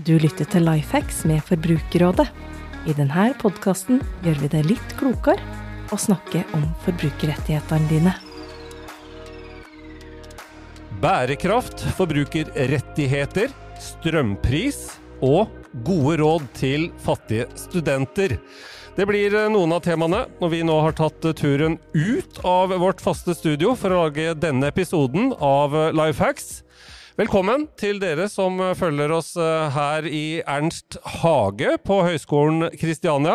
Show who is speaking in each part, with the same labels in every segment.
Speaker 1: Du lytter til Lifehacks med Forbrukerrådet. I denne podkasten gjør vi det litt klokere å snakke om forbrukerrettighetene dine.
Speaker 2: Bærekraft, forbrukerrettigheter, strømpris og gode råd til fattige studenter. Det blir noen av temaene når vi nå har tatt turen ut av vårt faste studio for å lage denne episoden av Lifehacks. Velkommen til dere som følger oss her i Ernst hage på Høgskolen Kristiania.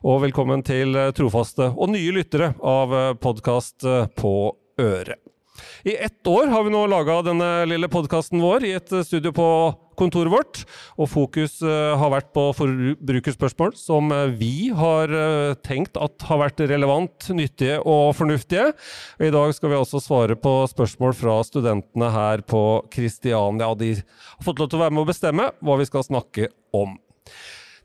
Speaker 2: Og velkommen til trofaste og nye lyttere av podkast på øret. I ett år har vi nå laga denne lille podkasten vår i et studio på kontoret vårt. Og fokus har vært på forbrukerspørsmål som vi har tenkt at har vært relevant, nyttige og fornuftige. I dag skal vi også svare på spørsmål fra studentene her på Kristiania. De har fått lov til å være med å bestemme hva vi skal snakke om.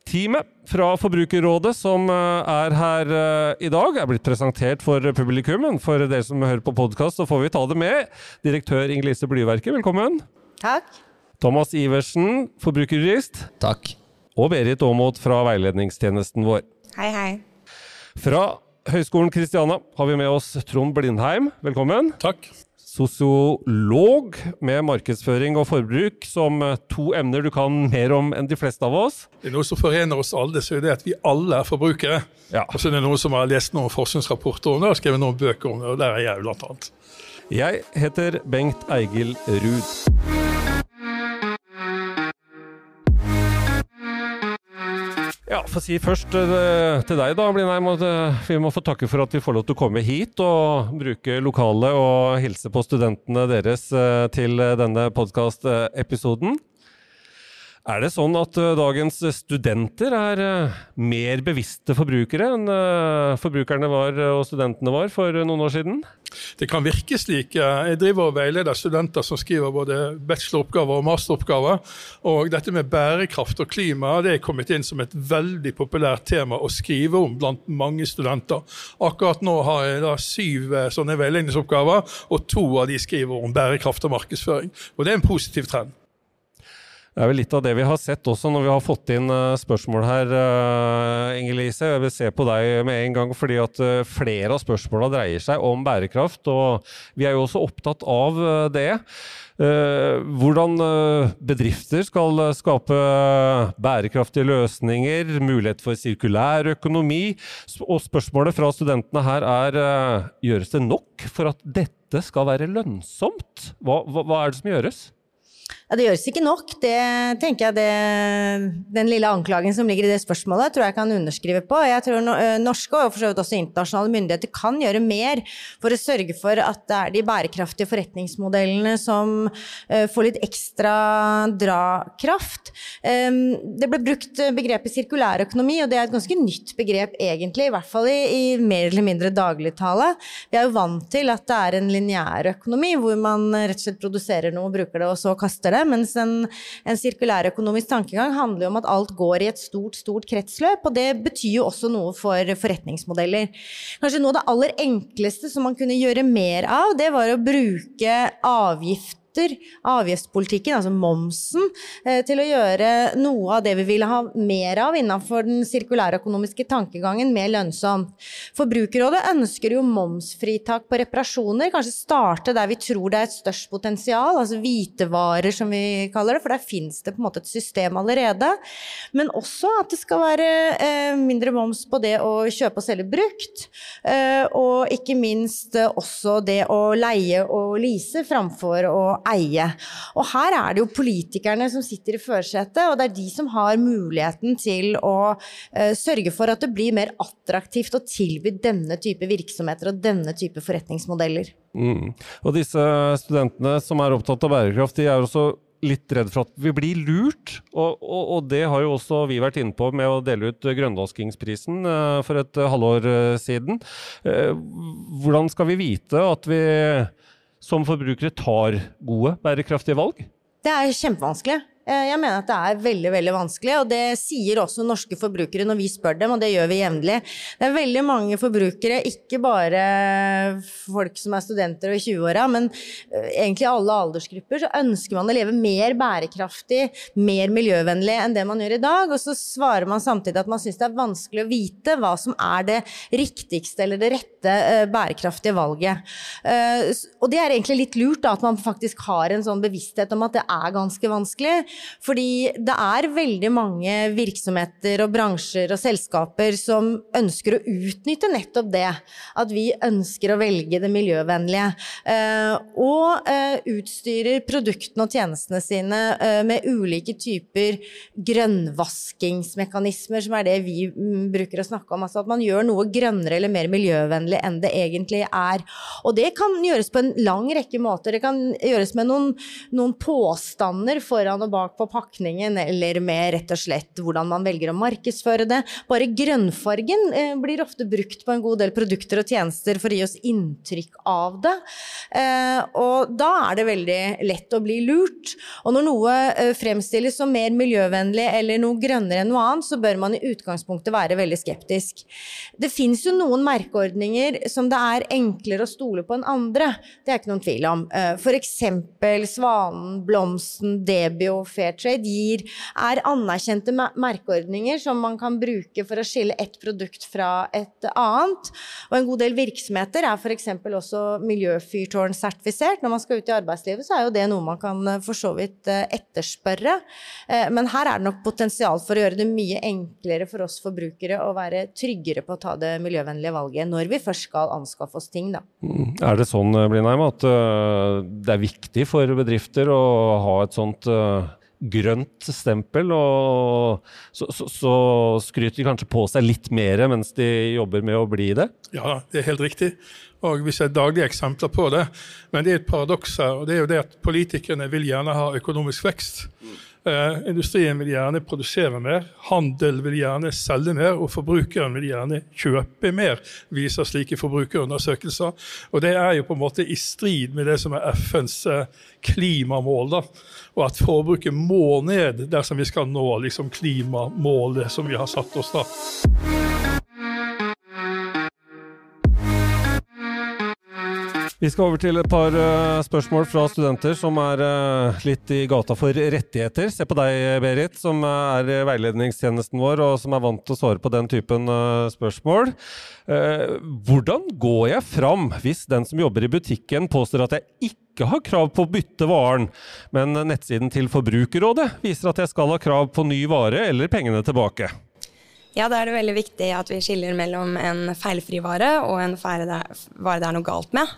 Speaker 2: Teamet fra Forbrukerrådet som er her i dag, er blitt presentert for publikum. Men for dere som hører på podkast, så får vi ta det med. Direktør Inger-Lise Blyverket, velkommen.
Speaker 3: Takk.
Speaker 2: Thomas Iversen, forbrukerjurist.
Speaker 4: Takk.
Speaker 2: Og Berit Aamodt fra veiledningstjenesten vår.
Speaker 3: Hei, hei.
Speaker 2: Fra Høgskolen Kristiania har vi med oss Trond Blindheim, velkommen.
Speaker 5: Takk.
Speaker 2: Sosiolog med markedsføring og forbruk som to emner du kan mer om enn de fleste av oss.
Speaker 5: Det er noe som forener oss alle, så er det at vi alle er forbrukere.
Speaker 2: Ja.
Speaker 5: Og så er det noen som har lest noen forskningsrapporter om det og skrevet noen bøker om det, og der er jeg blant annet.
Speaker 2: Jeg heter Bengt Eigil Ruud. Ja, for å si først uh, til deg, da, Blindheim. Uh, vi må få takke for at vi får lov til å komme hit og bruke lokalet og hilse på studentene deres uh, til denne podkastepisoden. Er det sånn at dagens studenter er mer bevisste forbrukere enn forbrukerne var og studentene var for noen år siden?
Speaker 5: Det kan virke slik. Jeg driver og veileder studenter som skriver både bacheloroppgaver og masteroppgaver. Og dette med bærekraft og klima det er kommet inn som et veldig populært tema å skrive om blant mange studenter. Akkurat nå har jeg da syv sånne veiledningsoppgaver, og to av de skriver om bærekraft og markedsføring. Og det er en positiv trend.
Speaker 2: Det er vel litt av det vi har sett også når vi har fått inn spørsmål her, Inger-Lise. Jeg vil se på deg med en gang, fordi at flere av spørsmåla dreier seg om bærekraft. Og vi er jo også opptatt av det. Hvordan bedrifter skal skape bærekraftige løsninger, mulighet for sirkulær økonomi. Og spørsmålet fra studentene her er gjøres det nok for at dette skal være lønnsomt? Hva, hva, hva er det som gjøres?
Speaker 3: Ja, Det gjøres ikke nok. Det tenker jeg det, Den lille anklagen som ligger i det spørsmålet, tror jeg kan underskrive på. Jeg tror norske og for så vidt også internasjonale myndigheter kan gjøre mer for å sørge for at det er de bærekraftige forretningsmodellene som får litt ekstra drakraft. Det ble brukt begrepet sirkulærøkonomi, og det er et ganske nytt begrep egentlig, i hvert fall i, i mer eller mindre dagligtale. Vi er jo vant til at det er en lineær økonomi, hvor man rett og slett produserer noe, bruker det, og så kaster det. Mens en, en sirkulærøkonomisk tankegang handler jo om at alt går i et stort, stort kretsløp. Og det betyr jo også noe for forretningsmodeller. Kanskje noe av det aller enkleste som man kunne gjøre mer av, det var å bruke avgift avgiftspolitikken, altså momsen, til å gjøre noe av det vi ville ha mer av innenfor den sirkulærøkonomiske tankegangen, mer lønnsomt. Forbrukerrådet ønsker jo momsfritak på reparasjoner, kanskje starte der vi tror det er et størst potensial, altså hvitevarer som vi kaller det, for der finnes det på en måte et system allerede. Men også at det skal være eh, mindre moms på det å kjøpe og selge brukt, eh, og ikke minst eh, også det å leie og lease framfor å eie. Og her er det jo politikerne som sitter i førersetet, og det er de som har muligheten til å uh, sørge for at det blir mer attraktivt å tilby denne type virksomheter og denne type forretningsmodeller.
Speaker 2: Mm. Og disse studentene som er opptatt av bærekraft, de er også litt redd for at vi blir lurt. Og, og, og, det har jo også vi vært inne på med å dele ut Grønnvaskingsprisen uh, for et halvår uh, siden. hvordan skal vi vite at vi som forbrukere tar gode, bærekraftige valg?
Speaker 3: Det er kjempevanskelig. Eh, jeg mener at det er veldig veldig vanskelig, og det sier også norske forbrukere når vi spør dem, og det gjør vi jevnlig. Det er veldig mange forbrukere, ikke bare folk som er studenter og i 20-åra, men eh, egentlig alle aldersgrupper, så ønsker man å leve mer bærekraftig, mer miljøvennlig enn det man gjør i dag. Og så svarer man samtidig at man syns det er vanskelig å vite hva som er det riktigste eller det rette eh, bærekraftige valget. Og det er egentlig litt lurt da, at man faktisk har en sånn bevissthet om at det er ganske vanskelig. Fordi det er veldig mange virksomheter og bransjer og selskaper som ønsker å utnytte nettopp det. At vi ønsker å velge det miljøvennlige. Eh, og eh, utstyrer produktene og tjenestene sine eh, med ulike typer grønnvaskingsmekanismer, som er det vi mm, bruker å snakke om. Altså at man gjør noe grønnere eller mer miljøvennlig enn det egentlig er. Og det kan gjøres på en lang rekke måter. Det kan gjøres med noen, noen påstander foran og bak bak på pakningen, eller med rett og slett hvordan man velger å markedsføre det. Bare grønnfargen eh, blir ofte brukt på en god del produkter og tjenester for å gi oss inntrykk av det. Eh, og da er det veldig lett å bli lurt. Og når noe eh, fremstilles som mer miljøvennlig eller noe grønnere enn noe annet, så bør man i utgangspunktet være veldig skeptisk. Det fins jo noen merkeordninger som det er enklere å stole på enn andre. Det er ikke noen tvil om. F.eks. Svanen, Blomsten, Debio, Fairtrade gir, er anerkjente merkeordninger som man kan bruke for å skille ett produkt fra et annet. Og en god del virksomheter er f.eks. også miljøfyrtårnsertifisert. Når man skal ut i arbeidslivet, så er jo det noe man kan eh, for så vidt eh, etterspørre. Eh, men her er det nok potensial for å gjøre det mye enklere for oss forbrukere å være tryggere på å ta det miljøvennlige valget når vi først skal anskaffe oss ting, da.
Speaker 2: Mm. Er det sånn, Blindheim, at det er viktig for bedrifter å ha et sånt grønt stempel, og så, så, så, skryter de kanskje på seg litt mer mens de jobber med å bli det?
Speaker 5: Ja, det er helt riktig. Og vi ser daglige eksempler på det. Men det er et paradoks her, og det er jo det at politikerne vil gjerne ha økonomisk vekst. Eh, industrien vil gjerne produsere mer, handel vil gjerne selge mer, og forbrukeren vil gjerne kjøpe mer, viser slike forbrukerundersøkelser. Og det er jo på en måte i strid med det som er FNs eh, klimamål. da, Og at forbruket må ned dersom vi skal nå liksom, klimamålet som vi har satt oss. da.
Speaker 2: Vi skal over til et par uh, spørsmål fra studenter som er uh, litt i gata for rettigheter. Se på deg, Berit, som er veiledningstjenesten vår, og som er vant til å svare på den typen spørsmål. hvordan går jeg fram hvis den som jobber i butikken påstår at jeg ikke har krav på å bytte varen, men nettsiden til Forbrukerrådet viser at jeg skal ha krav på ny vare eller pengene tilbake?
Speaker 4: Ja, da er det veldig viktig at vi skiller mellom en feilfri vare og en vare det er noe galt med.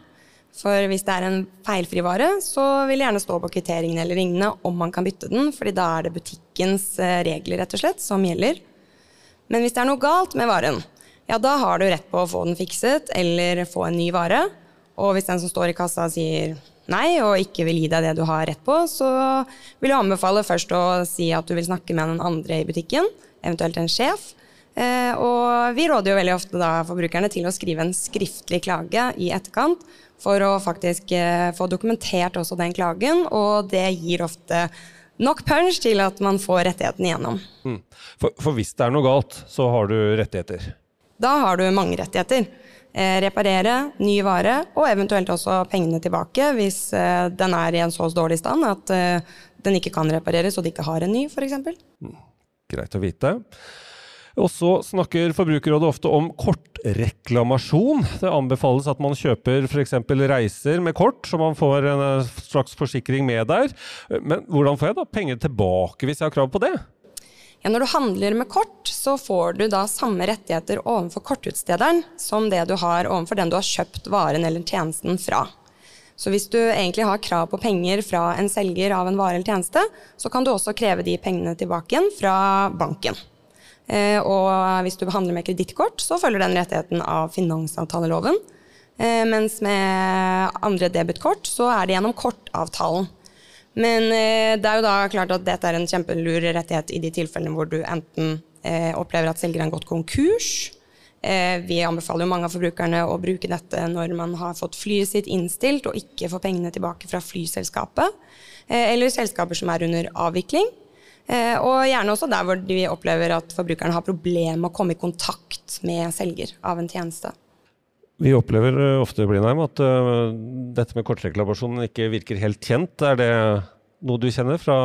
Speaker 4: For hvis det er en feilfri vare, så vil det gjerne stå på kvitteringen eller lignende om man kan bytte den, fordi da er det butikkens eh, regler rett og slett som gjelder. Men hvis det er noe galt med varen, ja da har du rett på å få den fikset eller få en ny vare. Og hvis den som står i kassa sier nei og ikke vil gi deg det du har rett på, så vil jeg anbefale først å si at du vil snakke med noen andre i butikken, eventuelt en sjef. Eh, og vi råder jo veldig ofte da forbrukerne til å skrive en skriftlig klage i etterkant for å faktisk eh, få dokumentert også den klagen, og det gir ofte nok punch til at man får rettigheten igjennom. Mm.
Speaker 2: For, for, hvis det er noe galt, så har du rettigheter?
Speaker 4: Da har du mange rettigheter. Eh, reparere, ny vare, og eventuelt også pengene tilbake hvis eh, den er i en så dårlig stand at eh, den ikke kan repareres og de ikke har en ny, f.eks. Mm.
Speaker 2: Greit å vite. Og så snakker Forbrukerrådet ofte om kortreklamasjon. Det anbefales at man kjøper f.eks. reiser med kort, så man får en eh, slags forsikring med der. Men hvordan får jeg da penger tilbake hvis jeg har krav på det?
Speaker 4: Ja, når du handler med kort, så får du da samme rettigheter overfor kortutstederen som det du har overfor den du har kjøpt varen eller tjenesten fra. Så hvis du egentlig har krav på penger fra en selger av en vare eller tjeneste, så kan du også kreve de pengene tilbake igjen fra banken. Eh, og hvis du behandler med kredittkort, så følger den rettigheten av finansavtaleloven. Eh, mens med andre debutkort så er det gjennom kortavtalen. Men eh, det er jo da klart at dette er en kjempelur rettighet i de tilfellene hvor du enten opplever at selgeren har gått konkurs, vi anbefaler jo mange av forbrukerne å bruke dette når man har fått flyet sitt innstilt og ikke får pengene tilbake fra flyselskapet, eller selskaper som er under avvikling. Eh, og gjerne også der hvor vi opplever at forbrukerne har problemer med å komme i kontakt med selger av en tjeneste.
Speaker 2: Vi opplever ofte Blindheim, at uh, dette med kortreklamasjon ikke virker helt kjent. Er det noe du kjenner fra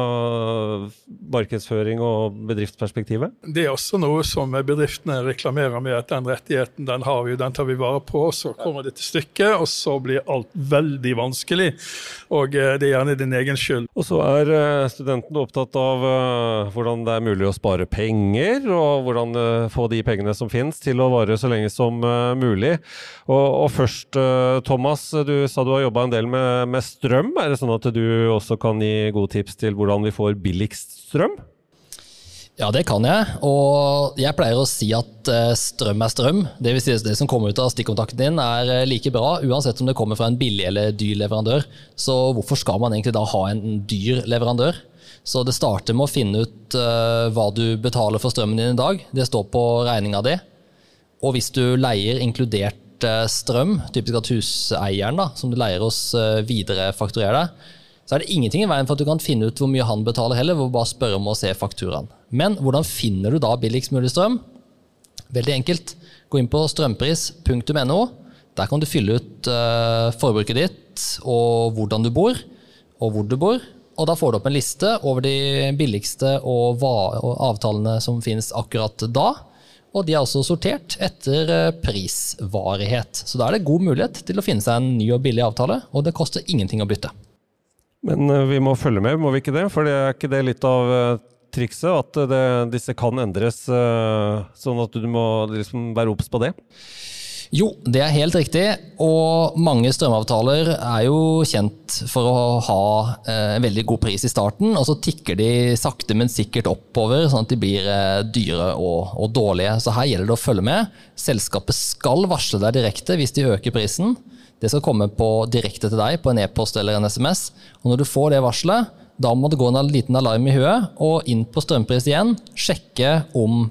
Speaker 2: markedsføring og bedriftsperspektivet?
Speaker 5: Det er også noe som bedriftene reklamerer med, at den rettigheten den har vi, den tar vi vare på. Så kommer det til stykket, og så blir alt veldig vanskelig. Og eh, det er gjerne din egen skyld.
Speaker 2: Og så er eh, studentene opptatt av uh, hvordan det er mulig å spare penger, og hvordan få de pengene som finnes til å vare så lenge som mulig. Og, og først, Thomas, du sa du har jobba en del med, med strøm. Er det sånn at du også kan gi gode tips til hvordan vi får billigst strøm?
Speaker 6: Ja, det kan jeg. Og jeg pleier å si at eh, strøm er strøm. Det vil si at det som kommer ut av stikkontakten din er eh, like bra, uansett om det kommer fra en billig eller dyr leverandør. Så hvorfor skal man egentlig da ha en dyr leverandør? Så det starter med å finne ut uh, hva du betaler for strømmen din i dag. Det står på regninga di. Og hvis du leier inkludert strøm, typisk at huseieren da, som du leier hos, uh, viderefakturerer deg, så er det ingenting i veien for at du kan finne ut hvor mye han betaler heller, ved å bare spørre om å se fakturaen. Men hvordan finner du da billigst mulig strøm? Veldig enkelt. Gå inn på strømpris.no. Der kan du fylle ut uh, forbruket ditt og hvordan du bor, og hvor du bor. Og da får du opp en liste over de billigste og, og avtalene som finnes akkurat da. Og de er også sortert etter eh, prisvarighet. Så da er det god mulighet til å finne seg en ny og billig avtale, og det koster ingenting å bytte.
Speaker 2: Men eh, vi må følge med, må vi ikke det? For det er ikke det litt av eh, trikset? At det, disse kan endres, eh, sånn at du må liksom være obs på det?
Speaker 6: Jo, det er helt riktig. Og mange strømavtaler er jo kjent for å ha en veldig god pris i starten, og så tikker de sakte, men sikkert oppover, sånn at de blir dyre og, og dårlige. Så her gjelder det å følge med. Selskapet skal varsle deg direkte hvis de øker prisen. Det skal komme på, direkte til deg på en e-post eller en SMS. Og når du får det varselet, da må det gå en liten alarm i huet, og inn på strømpris igjen. Sjekke om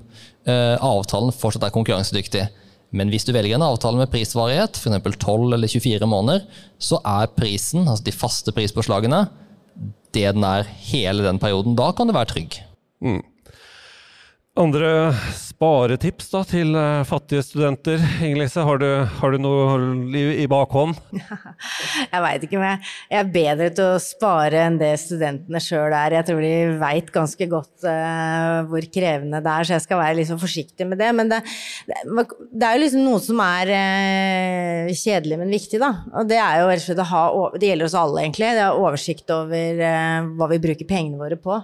Speaker 6: eh, avtalen fortsatt er konkurransedyktig. Men hvis du velger en avtale med prisvarighet, f.eks. 12 eller 24 måneder, så er prisen, altså de faste prispåslagene, det den er hele den perioden. Da kan du være trygg. Mm.
Speaker 2: Andre sparetips da, til uh, fattige studenter? Ingelise, har har du noe i, i bakhånd?
Speaker 3: jeg veit ikke men jeg, er bedre til å spare enn det studentene sjøl er. Jeg tror de veit ganske godt uh, hvor krevende det er, så jeg skal være liksom forsiktig med det. Men det, det, det er jo liksom noe som er uh, kjedelig, men viktig, da. Og det er jo rett og slett å ha Det gjelder oss alle, egentlig. Det er oversikt over hva vi bruker pengene våre på.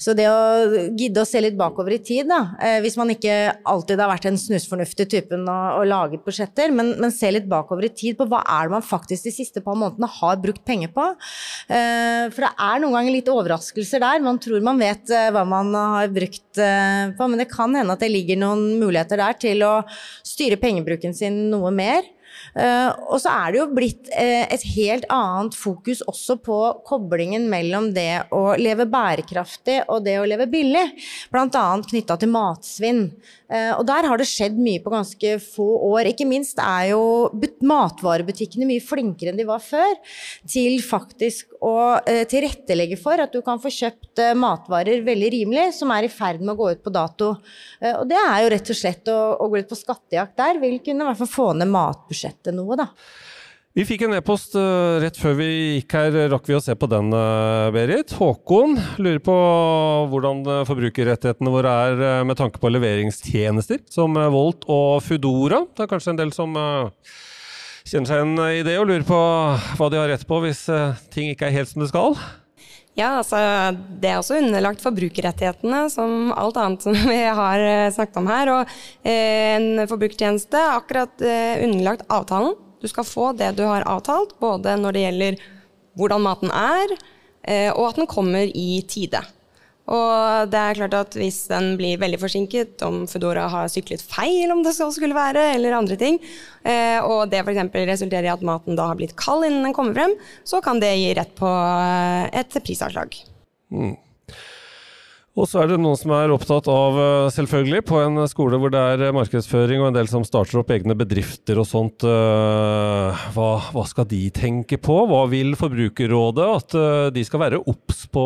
Speaker 3: Så det å gidde å se litt bakover i tid, da, eh, hvis man ikke alltid har vært den snusfornuftige typen og, og laget budsjetter, men, men, se litt bakover i tid på hva er det man faktisk de siste par månedene har brukt penger på. Uh, for det er noen ganger litt overraskelser der. Man tror man vet uh, hva man har brukt på, men det kan hende at det ligger noen muligheter der til å styre pengebruken sin noe mer. Uh, og så er det jo blitt uh, et helt annet fokus også på koblingen mellom det å leve bærekraftig og det å leve billig, bl.a. knytta til matsvinn. Uh, og der har det skjedd mye på ganske få år. Ikke minst er jo matvarebutikkene mye flinkere enn de var før til faktisk å tilrettelegge for at du kan få kjøpt matvarer veldig rimelig, som er i ferd med å gå ut på dato. og det er jo rett og slett å, å gå ut på skattejakt der, vil kunne i hvert fall få ned matbudsjettet noe, da.
Speaker 2: Vi fikk en e-post uh, rett før vi gikk her. Rakk vi å se på den, uh, Berit? Håkon lurer på hvordan uh, forbrukerrettighetene våre er med tanke på leveringstjenester som Volt og Foodora. Det er kanskje en del som kjenner seg igjen i det og lurer på hva de har rett på hvis ting ikke er helt som det skal?
Speaker 4: Ja, altså det er også underlagt forbrukerrettighetene, som alt annet som vi har snakket om her. Og eh, en forbrukertjeneste er akkurat eh, underlagt avtalen. Du skal få det du har avtalt, både når det gjelder hvordan maten er, eh, og at den kommer i tide. Og det er klart at hvis den blir veldig forsinket, om Foodora har syklet feil, om det skulle være, eller andre ting, eh, og det f.eks. resulterer i at maten da har blitt kald innen den kommer frem, så kan det gi rett på eh, et prisavslag. Mm.
Speaker 2: Og så er det noen som er opptatt av, eh, selvfølgelig, på en skole hvor det er eh, markedsføring og en del som starter opp egne bedrifter og sånt. Eh, hva, hva skal de tenke på? Hva vil Forbrukerrådet at de skal være obs på,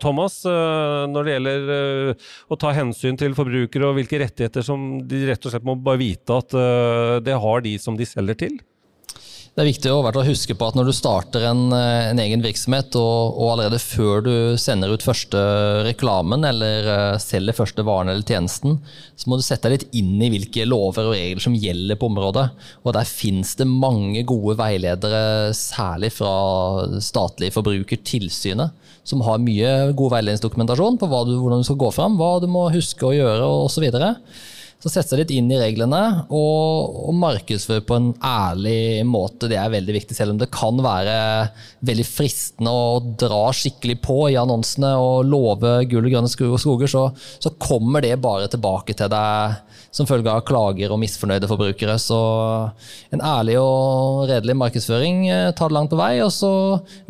Speaker 2: Thomas, når det gjelder å ta hensyn til forbrukere og hvilke rettigheter som de rett og slett må bare vite at det har de som de selger til?
Speaker 6: Det er viktig å huske på at når du starter en, eh, en egen virksomhet, og, og, allerede før du sender ut første reklamen eller uh, selger første varen eller tjenesten, så må du sette deg litt inn i hvilke lover og regler som gjelder på området. Og der finnes det mange gode veiledere, særlig fra statlig Forbrukertilsynet, som har mye god veiledningsdokumentasjon på du, hvordan du skal gå fram, hva du må huske å gjøre osv. Så sette seg litt inn i reglene og, og markedsføre på en ærlig måte. Det er veldig viktig, selv om det kan være veldig fristende å dra skikkelig på i annonsene og love gull og grønne skoger, så, så kommer det bare tilbake til deg som følge av klager og misfornøyde forbrukere. Så en ærlig og redelig markedsføring eh, tar det langt på vei, og så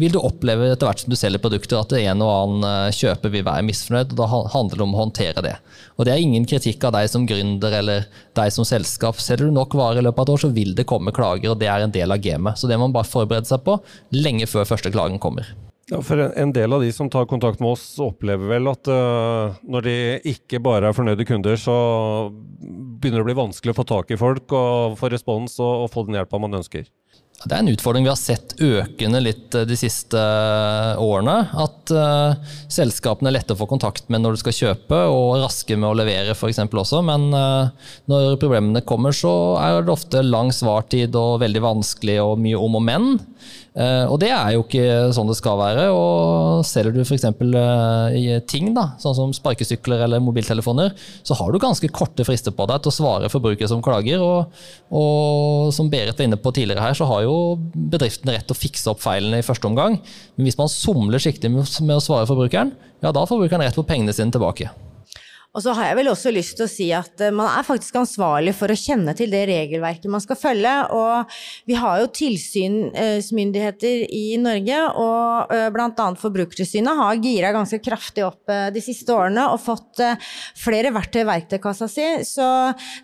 Speaker 6: vil du oppleve etter hvert som du selger produkter at en og annen eh, kjøper vil være misfornøyd, og da handler det om å håndtere det. Og det er ingen kritikk av deg som gründer eller deg som selskap. Selger du nok varer i løpet av et år, så vil det komme klager, og det er en del av gamet. Så det må man bare forberede seg på lenge før første klagen kommer.
Speaker 2: Ja, for En del av de som tar kontakt med oss, opplever vel at uh, når de ikke bare er fornøyde kunder, så begynner det å bli vanskelig å få tak i folk og få respons og, og få den hjelpa man ønsker.
Speaker 6: Det er en utfordring vi har sett økende litt eh, de siste eh, årene. At uh, selskapene er lette å få kontakt med når du skal kjøpe, og raske med å levere f.eks. også. Men uh, når problemene kommer, så er det ofte lang svartid og veldig vanskelig og mye om og men. Uh, og det er jo ikke sånn det skal være. og Selger du f.eks. Uh, ting, da, sånn som sparkesykler eller mobiltelefoner, så har du ganske korte frister på deg til å svare forbrukere som klager. Og, og som Berit var inne på tidligere her, så har jo bedriften rett til å fikse opp feilene i første omgang. Men hvis man somler skikkelig med å svare forbrukeren, ja, da får forbrukeren rett på pengene sine tilbake.
Speaker 3: Og så har jeg vel også lyst til å si at eh, man er faktisk ansvarlig for å kjenne til det regelverket man skal følge. Og vi har jo tilsynsmyndigheter i Norge, og eh, bl.a. Forbrukertilsynet har gira ganske kraftig opp eh, de siste årene og fått flere verktøy i verktøykassa si. Så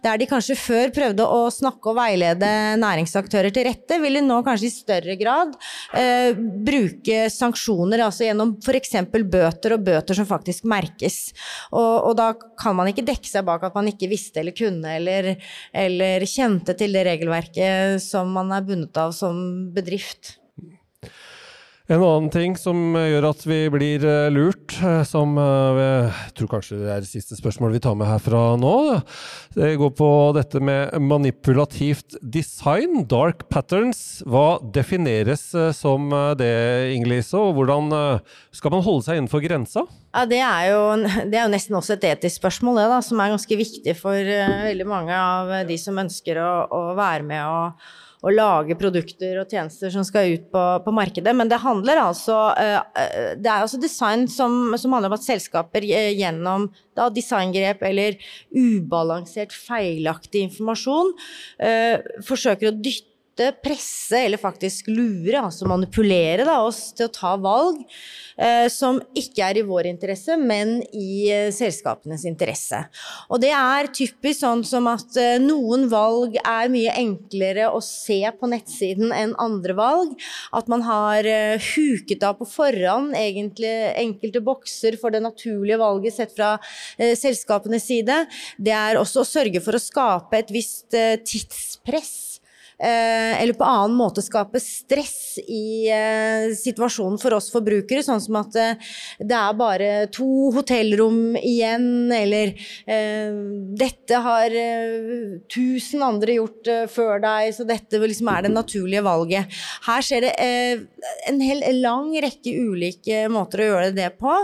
Speaker 3: der de kanskje før prøvde å snakke og veilede næringsaktører til rette, vil de nå kanskje i større grad eh, bruke sanksjoner, altså gjennom f.eks. bøter og bøter som faktisk merkes. Og, og da kan man ikke dekke seg bak at man ikke visste eller kunne eller, eller kjente til det regelverket som man er bundet av som bedrift.
Speaker 2: En annen ting som gjør at vi blir eh, lurt, eh, som eh, jeg tror kanskje det er det siste spørsmålet vi tar med herfra nå, det går på dette med manipulativt design, dark patterns. Hva defineres som det, Inglise, og hvordan skal man holde seg innenfor grensa?
Speaker 3: Ja, det er, jo, det er jo nesten også et etisk spørsmål, det da, som er ganske viktig for veldig mange av de som ønsker å, å være med og å lage produkter og tjenester som skal ut på, på markedet. Men det altså eh, eh, Det er altså design som, som handler om at selskaper eh, gjennom da, designgrep eller ubalansert, feilaktig informasjon forsøker å dytte presse eller faktisk lure, altså manipulere da, oss til å ta valg eh, som ikke er i vår interesse, men i eh, selskapenes interesse. Og det er typisk sånn som at eh, noen valg er mye enklere å se på nettsiden enn andre valg. At man har eh, huket av på forhånd egentlig enkelte bokser for det naturlige valget sett fra eh, selskapenes side. Det er også å sørge for å skape et visst eh, tidspress eller på annen måte skape stress i eh, situasjonen for oss forbrukere, sånn som at eh, det er bare to hotellrom igjen, eller dette har tusen andre gjort før deg, så dette liksom er det naturlige valget. Her skjer det en hel lang rekke ulike måter å gjøre det på,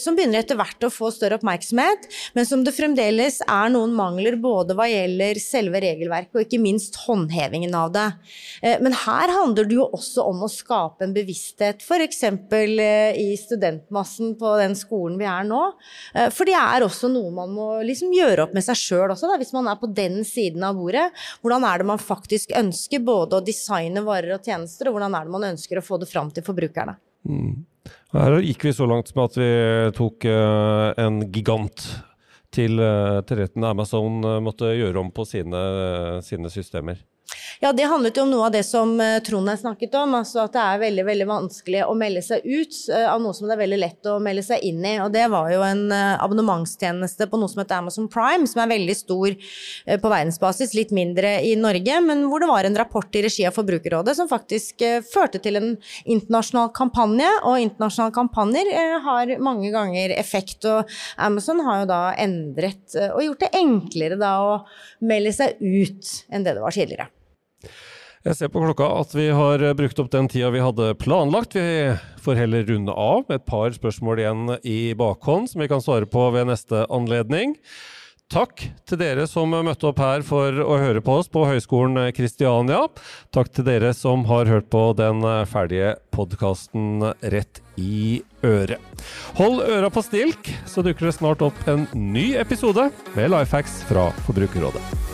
Speaker 3: som begynner etter hvert å få større oppmerksomhet, men som det fremdeles er noen mangler både hva gjelder selve regelverket og ikke minst håndhevingen betydningen av det. Eh, men her handler det jo også om å skape en bevissthet, f.eks. Eh, i studentmassen på den skolen vi er nå. Eh, for det er også noe man må liksom gjøre opp med seg sjøl også, da, hvis man er på den siden av bordet. Hvordan er det man faktisk ønsker både å designe varer og tjenester, og hvordan er det man ønsker å få det fram til forbrukerne?
Speaker 2: Mm. Her gikk vi så langt som at vi tok uh, en gigant til, uh, til retten. Amazon uh, måtte gjøre om på sine, sine systemer.
Speaker 3: Ja, det handlet jo om noe av det som uh, Trond har snakket om. altså At det er veldig veldig vanskelig å melde seg ut uh, av noe som det er veldig lett å melde seg inn i. Og det var jo en uh, abonnementstjeneste på noe som heter Amazon Prime, som er veldig stor på verdensbasis, litt mindre i Norge, men hvor det var en rapport i regi av Forbrukerrådet som faktisk førte til en internasjonal kampanje. Og internasjonale kampanjer har mange ganger effekt, og Amazon har jo da endret og gjort det enklere da å melde seg ut enn det det var tidligere.
Speaker 2: Jeg ser på klokka at vi har brukt opp den tida vi hadde planlagt. Vi får heller runde av med et par spørsmål igjen i bakhånd som vi kan svare på ved neste anledning. Takk til dere som møtte opp her for å høre på oss på Høgskolen Kristiania. Takk til dere som har hørt på den ferdige podkasten rett i øret. Hold øra på stilk, så dukker det snart opp en ny episode med Lifehacks fra Forbrukerrådet.